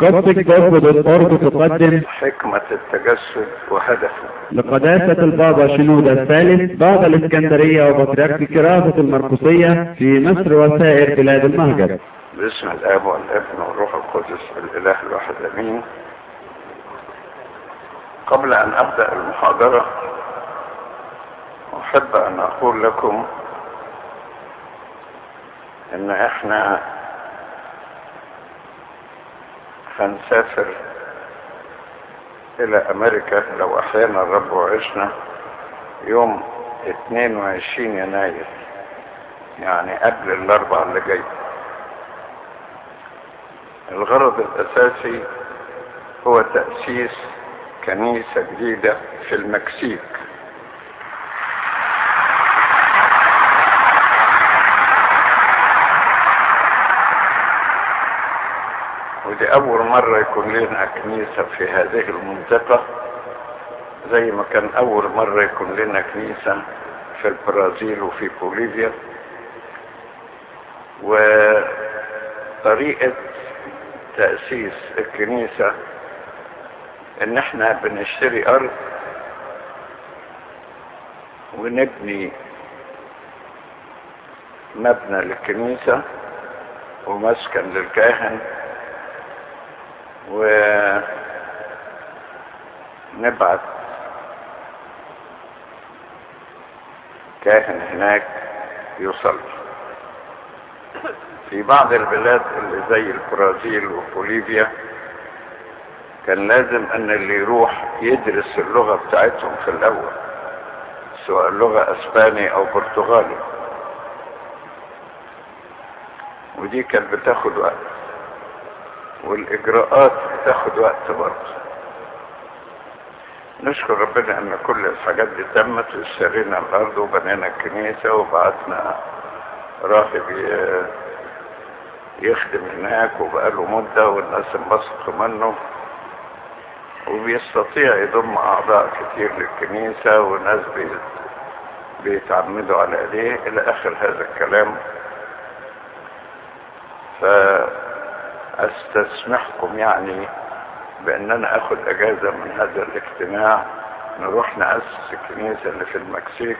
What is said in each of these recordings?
قصة جذب الأرض تقدم حكمة التجسد وهدفه لقداسة البابا شنودة الثالث بابا الإسكندرية وبطريرك كراسة المرقسية في مصر وسائر بلاد المهجر. باسم الآب والابن والروح القدس الإله الواحد آمين. قبل أن أبدأ المحاضرة أحب أن أقول لكم إن إحنا هنسافر إلى أمريكا لو أحيانا الرب وعشنا يوم 22 يناير يعني قبل الاربع اللي جاي. الغرض الأساسي هو تأسيس كنيسة جديدة في المكسيك. ودي أول مرة يكون لنا كنيسة في هذه المنطقة زي ما كان أول مرة يكون لنا كنيسة في البرازيل وفي بوليفيا. وطريقة تأسيس الكنيسة إن إحنا بنشتري أرض ونبني مبنى للكنيسة ومسكن للكاهن. ونبعت كاهن هناك يصلي. في بعض البلاد اللي زي البرازيل وبوليفيا كان لازم أن اللي يروح يدرس اللغة بتاعتهم في الأول سواء لغة إسباني أو برتغالي. ودي كانت بتاخد وقت. والإجراءات بتاخد وقت برضه. نشكر ربنا إن كل الحاجات دي تمت واشترينا الأرض وبنينا الكنيسة وبعتنا راهب يخدم هناك وبقاله مدة والناس انبسطوا منه. وبيستطيع يضم أعضاء كتير للكنيسة وناس بيتعمدوا على إيديه إلى آخر هذا الكلام. فاستسمحكم يعني بأن أنا آخد أجازة من هذا الاجتماع نروح نأسس الكنيسة اللي في المكسيك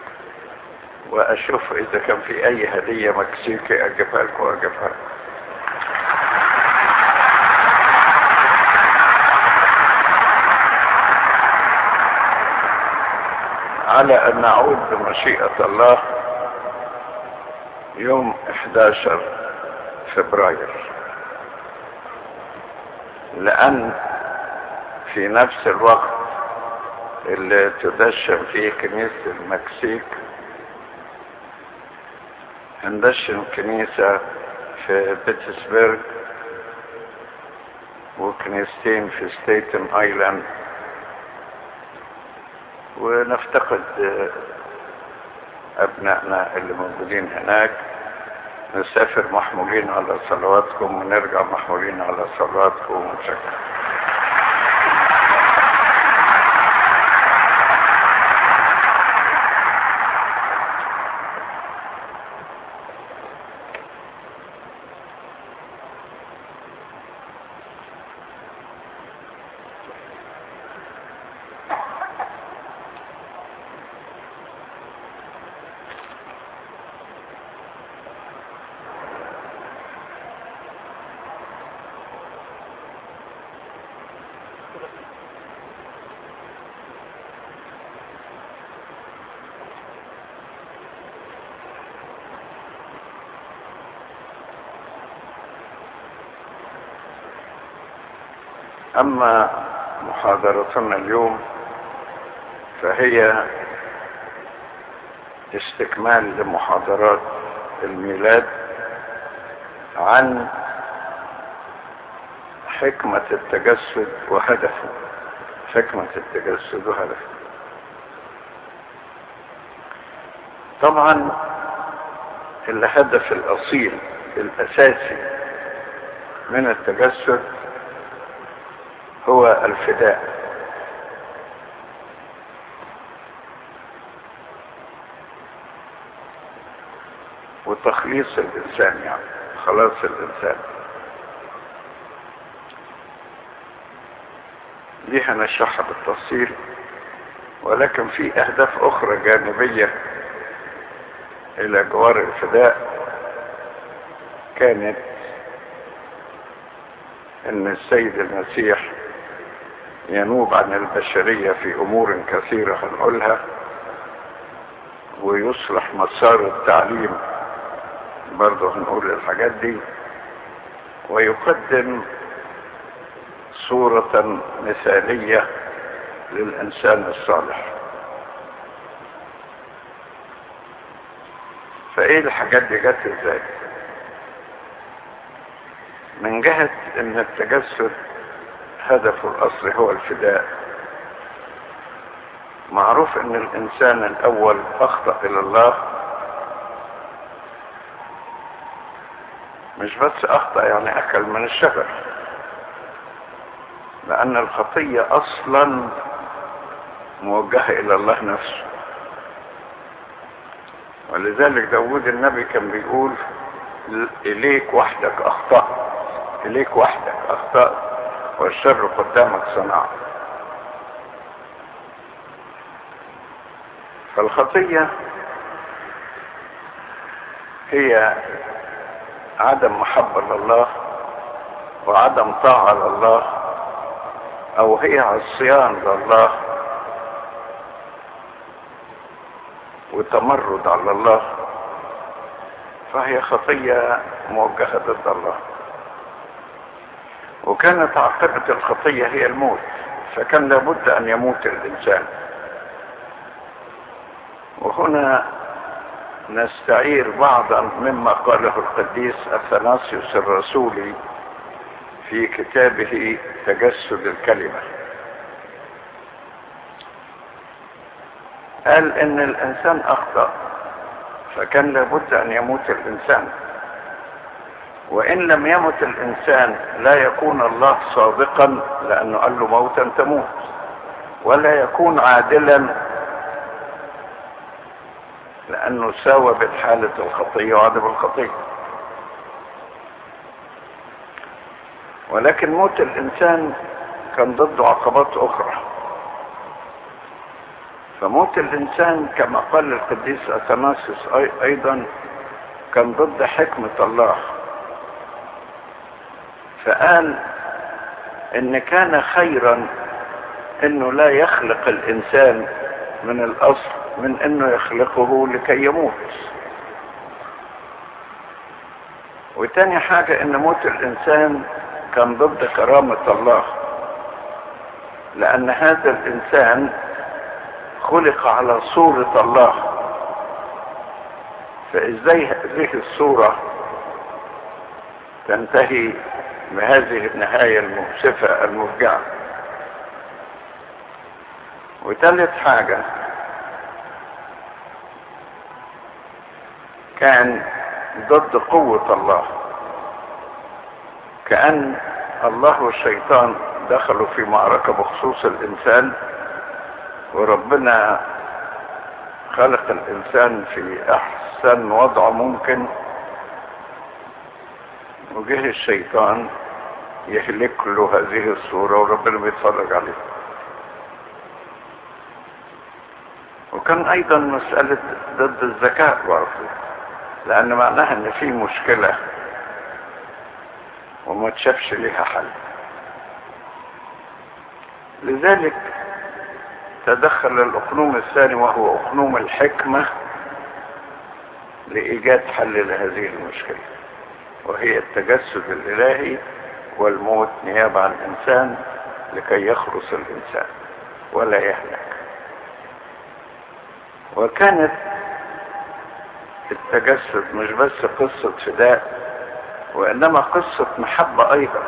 وأشوف إذا كان في أي هدية مكسيكي أجيبها لكم وأجيبها لكم. على أن نعود بمشيئة الله يوم 11 فبراير. لأن في نفس الوقت اللي تدشن فيه كنيسة المكسيك هندشن كنيسة في بيتسبرغ وكنيستين في ستيتن آيلاند. ونفتقد أبنائنا اللي موجودين هناك. نسافر محمولين على صلواتكم ونرجع محمولين على صلواتكم ونشكر. أما محاضرتنا اليوم فهي استكمال لمحاضرات الميلاد عن حكمة التجسد وهدفه. حكمة التجسد وهدفه. طبعا الهدف الأصيل الأساسي من التجسد هو الفداء. وتخليص الإنسان يعني خلاص الإنسان. دي هنشرحها بالتفصيل ولكن في أهداف أخرى جانبية إلى جوار الفداء كانت إن السيد المسيح ينوب عن البشرية في أمور كثيرة هنقولها ويصلح مسار التعليم برضه هنقول الحاجات دي ويقدم صورة مثالية للإنسان الصالح. فإيه الحاجات دي جت إزاي؟ من جهة إن التجسد هدفه الأصلي هو الفداء. معروف إن الإنسان الأول أخطأ إلى الله. مش بس أخطأ يعني أكل من الشجر لأن الخطية أصلا موجهة إلى الله نفسه. ولذلك داود النبي كان بيقول إليك وحدك أخطأت إليك وحدك أخطأت والشر قدامك صنعت فالخطية هي عدم محبة لله وعدم طاعة لله أو هي عصيان لله وتمرد على الله فهي خطية موجهة ضد الله. وكانت عاقبة الخطية هي الموت فكان لابد أن يموت الإنسان. وهنا نستعير بعضا مما قاله القديس أثناسيوس الرسولي في كتابه تجسد الكلمة. قال إن الإنسان أخطأ فكان لابد أن يموت الإنسان. وإن لم يمت الإنسان لا يكون الله صادقا لأنه قال له موتا تموت ولا يكون عادلا لأنه ساوى بين حالة الخطية وعدم الخطية. ولكن موت الإنسان كان ضده عقبات أخرى. فموت الإنسان كما قال القديس أثناسيوس أيضا كان ضد حكمة الله. فقال إن كان خيرا إنه لا يخلق الإنسان من الأصل من إنه يخلقه لكي يموت. وتاني حاجة إن موت الإنسان كان ضد كرامة الله. لأن هذا الإنسان خلق على صورة الله. فإزاي هذه الصورة تنتهي بهذه النهاية المؤسفة المفجعة. وثالث حاجة كان ضد قوة الله. كأن الله والشيطان دخلوا في معركة بخصوص الإنسان وربنا خلق الإنسان في أحسن وضع ممكن. وجه الشيطان يهلك له هذه الصورة وربنا بيتفرج عليه. وكان أيضا مسألة ضد الذكاء برضه لأن معناها إن في مشكلة وما تشافش ليها حل. لذلك تدخل الأقنوم الثاني وهو أقنوم الحكمة لإيجاد حل لهذه المشكلة. وهي التجسد الإلهي والموت نيابة عن الإنسان لكي يخلص الإنسان ولا يهلك. وكانت التجسد مش بس قصة فداء وإنما قصة محبة أيضا.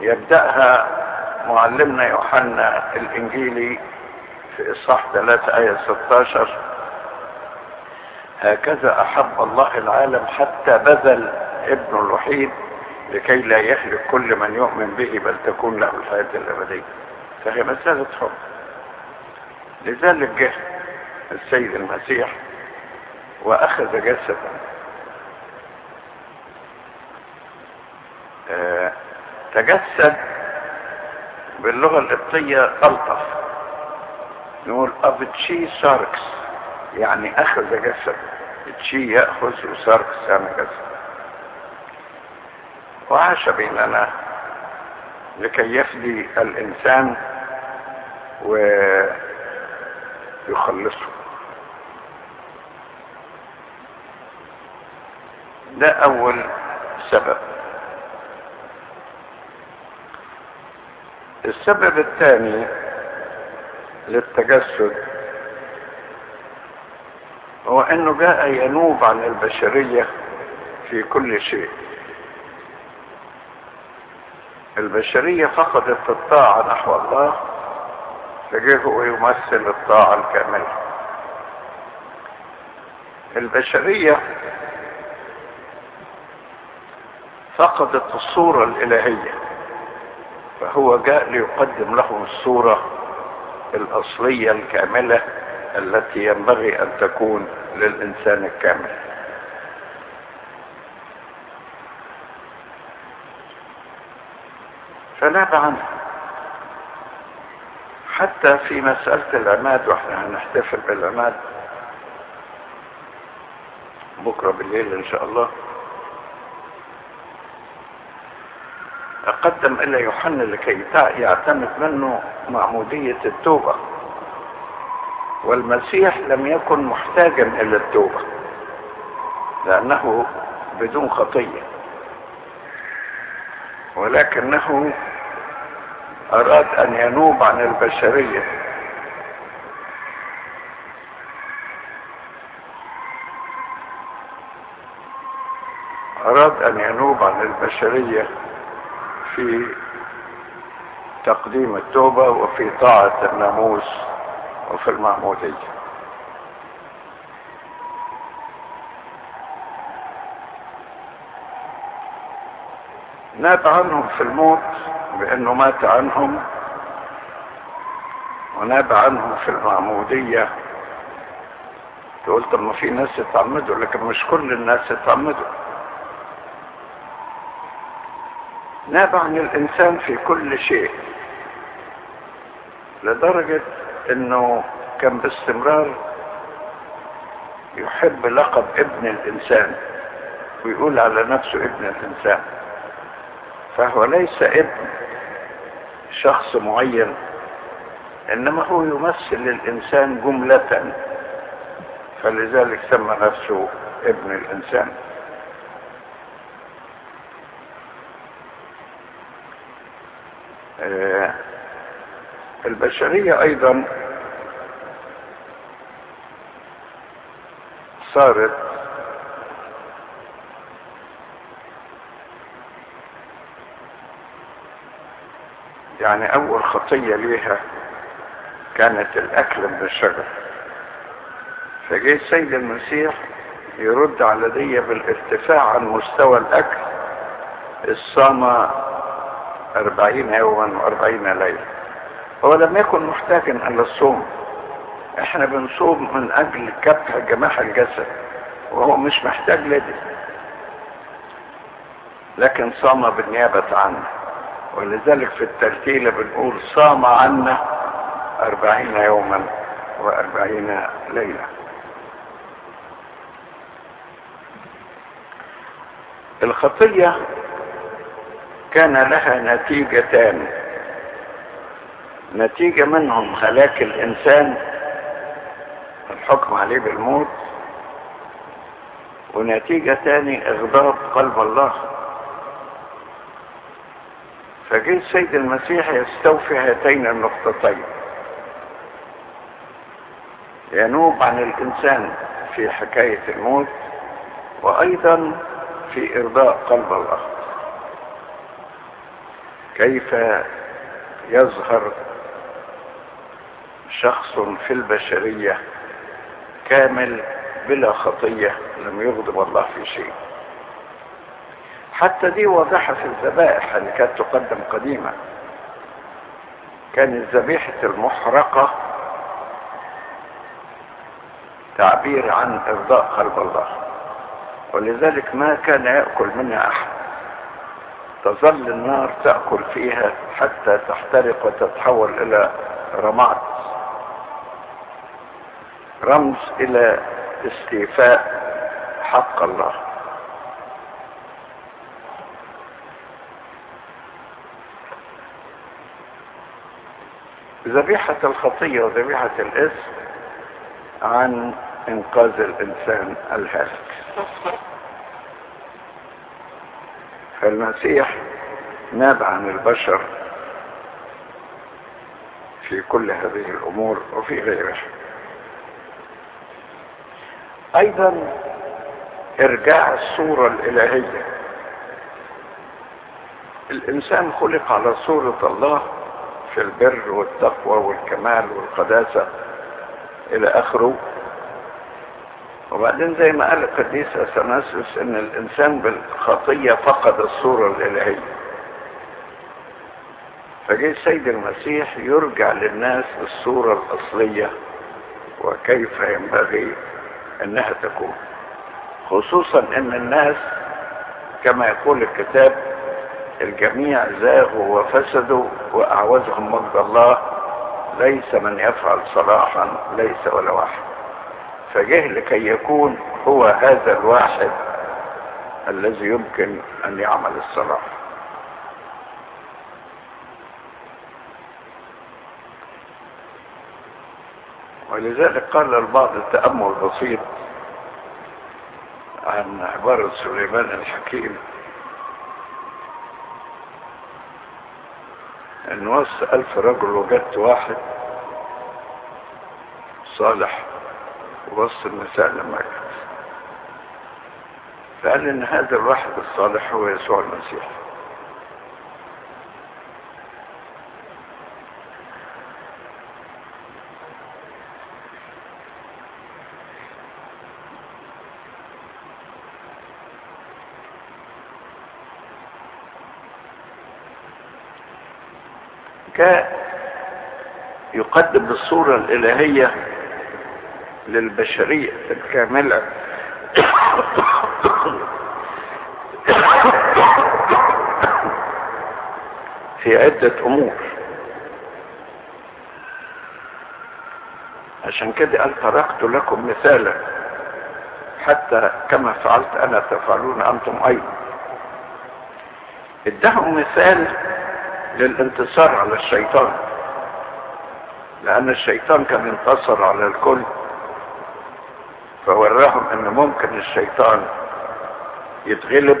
يبدأها معلمنا يوحنا الإنجيلي في إصحاح 3 آية 16 هكذا أحب الله العالم حتى بذل ابنه الوحيد لكي لا يهلك كل من يؤمن به بل تكون له الحياة الأبدية. فهي مسألة حب. لذلك جه السيد المسيح وأخذ جسدا. آه تجسد باللغة القبطية ألطف. نقول أبتشي ساركس. يعني أخذ جسد. تشي يأخذ وساركس يعني جسد. وعاش بيننا لكي يفدي الإنسان ويخلصه. ده أول سبب. السبب الثاني للتجسد هو إنه جاء ينوب عن البشرية في كل شيء. البشرية فقدت الطاعة نحو الله هو يمثل الطاعة الكاملة؟ البشرية فقدت الصورة الإلهية فهو جاء ليقدم لهم الصورة الأصلية الكاملة. التي ينبغي أن تكون للإنسان الكامل. فناب عنه. حتى في مسألة العماد وإحنا هنحتفل بالعماد بكرة بالليل إن شاء الله. أقدم إلى يوحنا لكي يعتمد منه معمودية التوبة. والمسيح لم يكن محتاجا إلى التوبة لأنه بدون خطية ولكنه أراد أن ينوب عن البشرية. أراد أن ينوب عن البشرية في تقديم التوبة وفي طاعة الناموس. وفي المعمودية ناب عنهم في الموت بأنه مات عنهم وناب عنهم في المعمودية. تقول طب ما في ناس اتعمدوا لكن مش كل الناس اتعمدوا ناب عن الإنسان في كل شيء لدرجة إنه كان باستمرار يحب لقب ابن الإنسان ويقول على نفسه ابن الإنسان. فهو ليس ابن شخص معين إنما هو يمثل الانسان جملة. فلذلك سمى نفسه ابن الإنسان آه البشرية أيضا صارت يعني أول خطية ليها كانت الأكل من الشجر فجاء السيد المسيح يرد على دي بالارتفاع عن مستوى الأكل الصام أربعين يوما وأربعين ليلة. هو لم يكن محتاجا إلى الصوم. إحنا بنصوم من أجل كبح جماح الجسد وهو مش محتاج لدي. لكن صام بالنيابة عنه ولذلك في الترتيلة بنقول صام عنا أربعين يوما وأربعين ليلة. الخطية كان لها نتيجتان. نتيجة منهم هلاك الإنسان الحكم عليه بالموت ونتيجة تاني إغضاب قلب الله. فجه السيد المسيح يستوفي هاتين النقطتين. ينوب عن الإنسان في حكاية الموت وأيضا في إرضاء قلب الله. كيف يظهر شخص في البشرية كامل بلا خطية لم يغضب الله في شيء. حتى دي واضحة في الذبائح اللي كانت تقدم قديما. كانت ذبيحة المحرقة تعبير عن إرضاء قلب الله. ولذلك ما كان يأكل منها أحد. تظل النار تأكل فيها حتى تحترق وتتحول إلى رماد. رمز إلى استيفاء حق الله. ذبيحة الخطية وذبيحة الإثم عن إنقاذ الإنسان الهالك. فالمسيح ناب عن البشر في كل هذه الأمور وفي غيرها أيضا إرجاع الصورة الإلهية. الإنسان خلق على صورة الله في البر والتقوى والكمال والقداسة إلى آخره. وبعدين زي ما قال القديس أثناسيوس إن الإنسان بالخطية فقد الصورة الإلهية. فجاء السيد المسيح يرجع للناس الصورة الأصلية وكيف ينبغي أنها تكون. خصوصا أن الناس كما يقول الكتاب الجميع زاغوا وفسدوا واعوزهم مجد الله ليس من يفعل صلاحا ليس ولا واحد. فجه لكي يكون هو هذا الواحد الذي يمكن أن يعمل الصلاح ولذلك قال البعض التأمل بسيط عن عبارة سليمان الحكيم ان وسط الف رجل وجدت واحد صالح وسط النساء لما جت فقال إن هذا الواحد الصالح هو يسوع المسيح. جاء يقدم الصورة الإلهية للبشرية الكاملة. في عدة أمور. عشان كده قال تركت لكم مثالا. حتى كما فعلت أنا تفعلون أنتم أيضا. ادهم مثال للانتصار على الشيطان. لأن الشيطان كان انتصر على الكل. فوراهم إن ممكن الشيطان يتغلب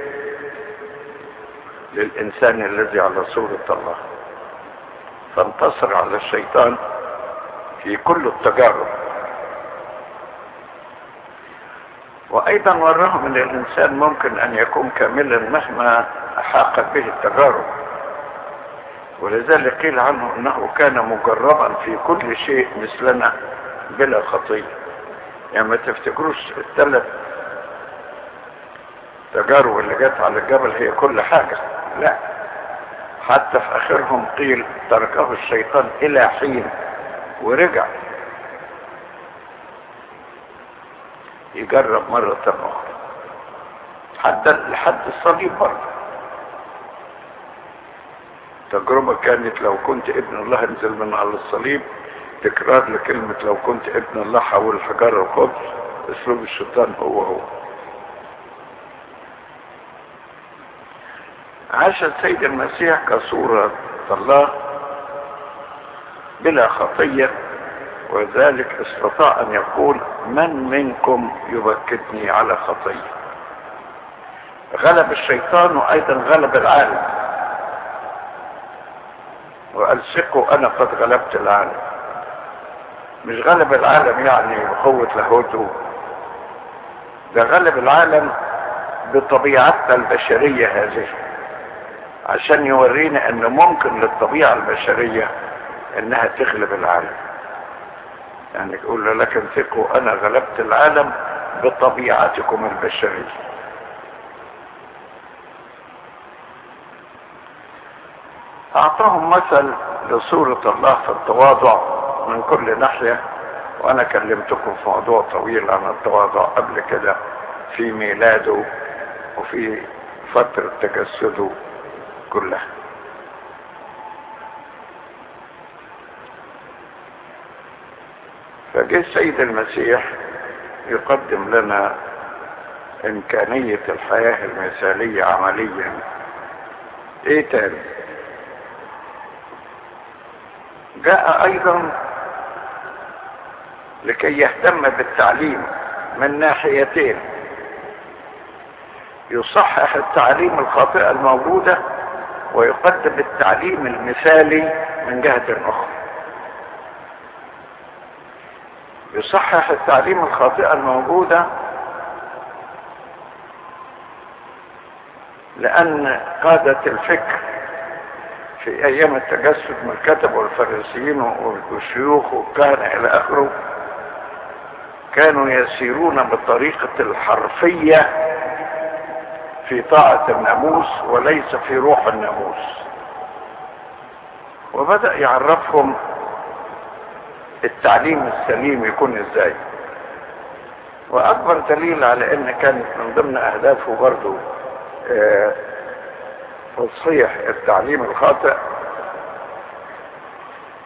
للإنسان الذي على صورة الله. فانتصر على الشيطان في كل التجارب. وأيضا وراهم إن الإنسان ممكن أن يكون كاملا مهما احاقت به التجارب. ولذلك قيل عنه إنه كان مجربا في كل شيء مثلنا بلا خطيه يعني ما تفتكروش الثلاث تجارب اللي جت على الجبل هي كل حاجة. لا. حتى في آخرهم قيل تركه الشيطان إلى حين ورجع. يجرب مرة أخرى. حتى لحد الصليب برضه. تجربة كانت لو كنت ابن الله انزل من على الصليب تكرار لكلمة لو كنت ابن الله حول الحجارة الخبز أسلوب الشيطان هو هو. عاش السيد المسيح كصورة الله بلا خطية وذلك استطاع أن يقول من منكم يبكتني على خطية؟ غلب الشيطان وأيضا غلب العالم. ثقوا أنا قد غلبت العالم. مش غلب العالم يعني بقوة لاهوته ده غلب العالم بطبيعتنا البشرية هذه. عشان يورينا إن ممكن للطبيعة البشرية إنها تغلب العالم. يعني يقول لكن ثقوا أنا غلبت العالم بطبيعتكم البشرية. أعطاهم مثل لصورة الله في التواضع من كل ناحية وأنا كلمتكم في موضوع طويل عن التواضع قبل كده في ميلاده وفي فترة تجسده كلها فجه السيد المسيح يقدم لنا إمكانية الحياة المثالية عمليا. إيه تاني؟ جاء أيضا لكي يهتم بالتعليم من ناحيتين. يصحح التعليم الخاطئة الموجودة ويقدم التعليم المثالي من جهة أخرى. يصحح التعليم الخاطئة الموجودة لأن قادة الفكر في أيام التجسد من الكتب والفريسيين والشيوخ والكهنة إلى آخره كانوا يسيرون بالطريقة الحرفية في طاعة الناموس وليس في روح الناموس. وبدأ يعرفهم التعليم السليم يكون إزاي. وأكبر دليل على إن كانت من ضمن أهدافه برضو آه تصحيح التعليم الخاطئ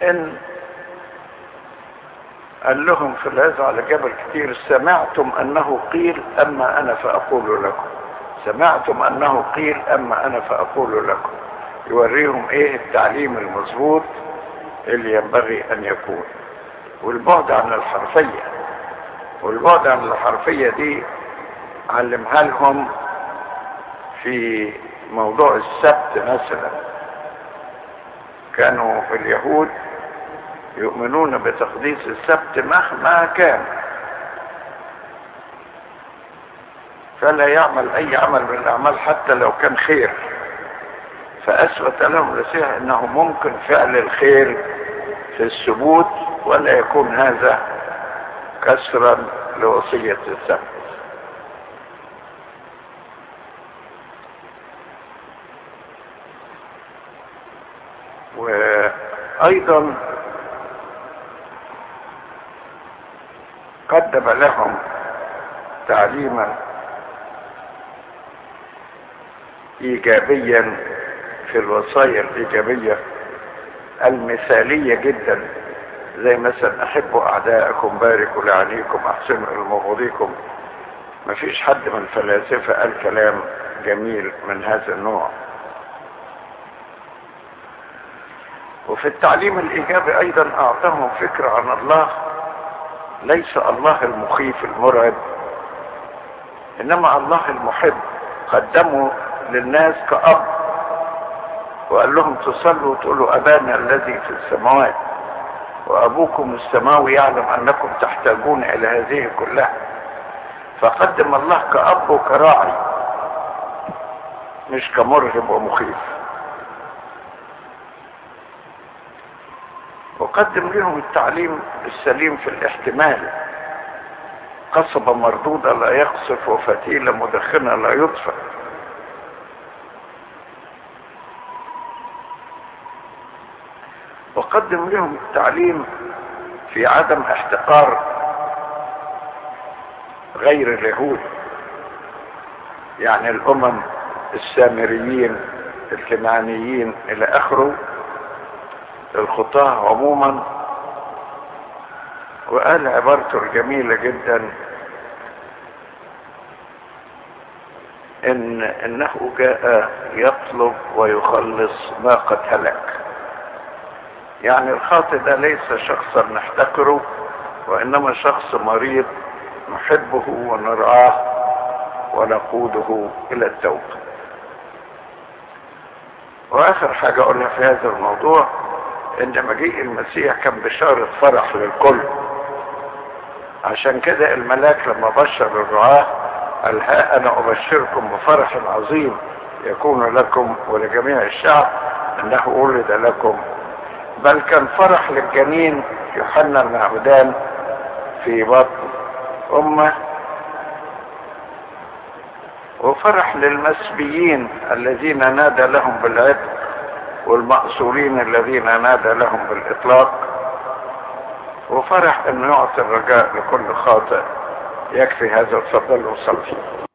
إن قال لهم في العزة على جبل كتير سمعتم أنه قيل أما أنا فأقول لكم. سمعتم أنه قيل أما أنا فأقول لكم. يوريهم إيه التعليم المظبوط اللي ينبغي أن يكون. والبعد عن الحرفية. والبعد عن الحرفية دي علمها لهم في موضوع السبت مثلا. كانوا اليهود يؤمنون بتقديس السبت مهما كان. فلا يعمل أي عمل من الأعمال حتى لو كان خير. فأثبت لهم المسيح إنه ممكن فعل الخير في الثبوت ولا يكون هذا كسرا لوصية السبت. وأيضا قدم لهم تعليما إيجابيا في الوصايا الإيجابية المثالية جدا زي مثلا أحبوا اعدائكم باركوا لعنيكم أحسنوا لمبغضيكم مفيش حد من الفلاسفة قال كلام جميل من هذا النوع. وفي التعليم الإيجابي أيضا اعطاهم فكرة عن الله ليس الله المخيف المرعب إنما الله المحب. قدمه للناس كأب وقال لهم تصلوا وتقولوا أبانا الذي في السماوات وأبوكم السماوي يعلم أنكم تحتاجون إلى هذه كلها. فقدم الله كأب وكراعي مش كمرهب ومخيف. وقدم لهم التعليم السليم في الاحتمال. قصبة مردودة لا يقصف وفتيلة مدخنة لا يطفئ. وقدم لهم التعليم في عدم احتقار غير اليهود يعني الأمم السامريين الكنعانيين إلى آخره. الخطاة عموما. وقال عبارته الجميلة جدا إن إنه جاء يطلب ويخلص ما قد هلك. يعني الخاطئ ده ليس شخصا نحتقره وإنما شخص مريض نحبه ونرعاه ونقوده إلى التوبة. وآخر حاجة أقولها في هذا الموضوع ان مجيء المسيح كان بشارة فرح للكل. عشان كده الملاك لما بشر الرعاة قال ها أنا أبشركم بفرح عظيم يكون لكم ولجميع الشعب أنه ولد لكم. بل كان فرح للجنين يوحنا المعبدان في بطن أمة. وفرح للمسبيين الذين نادى لهم بالعتق. والمأسورين الذين نادى لهم بالإطلاق وفرح أنه يعطي الرجاء لكل خاطئ. يكفي هذا الفضل وصلي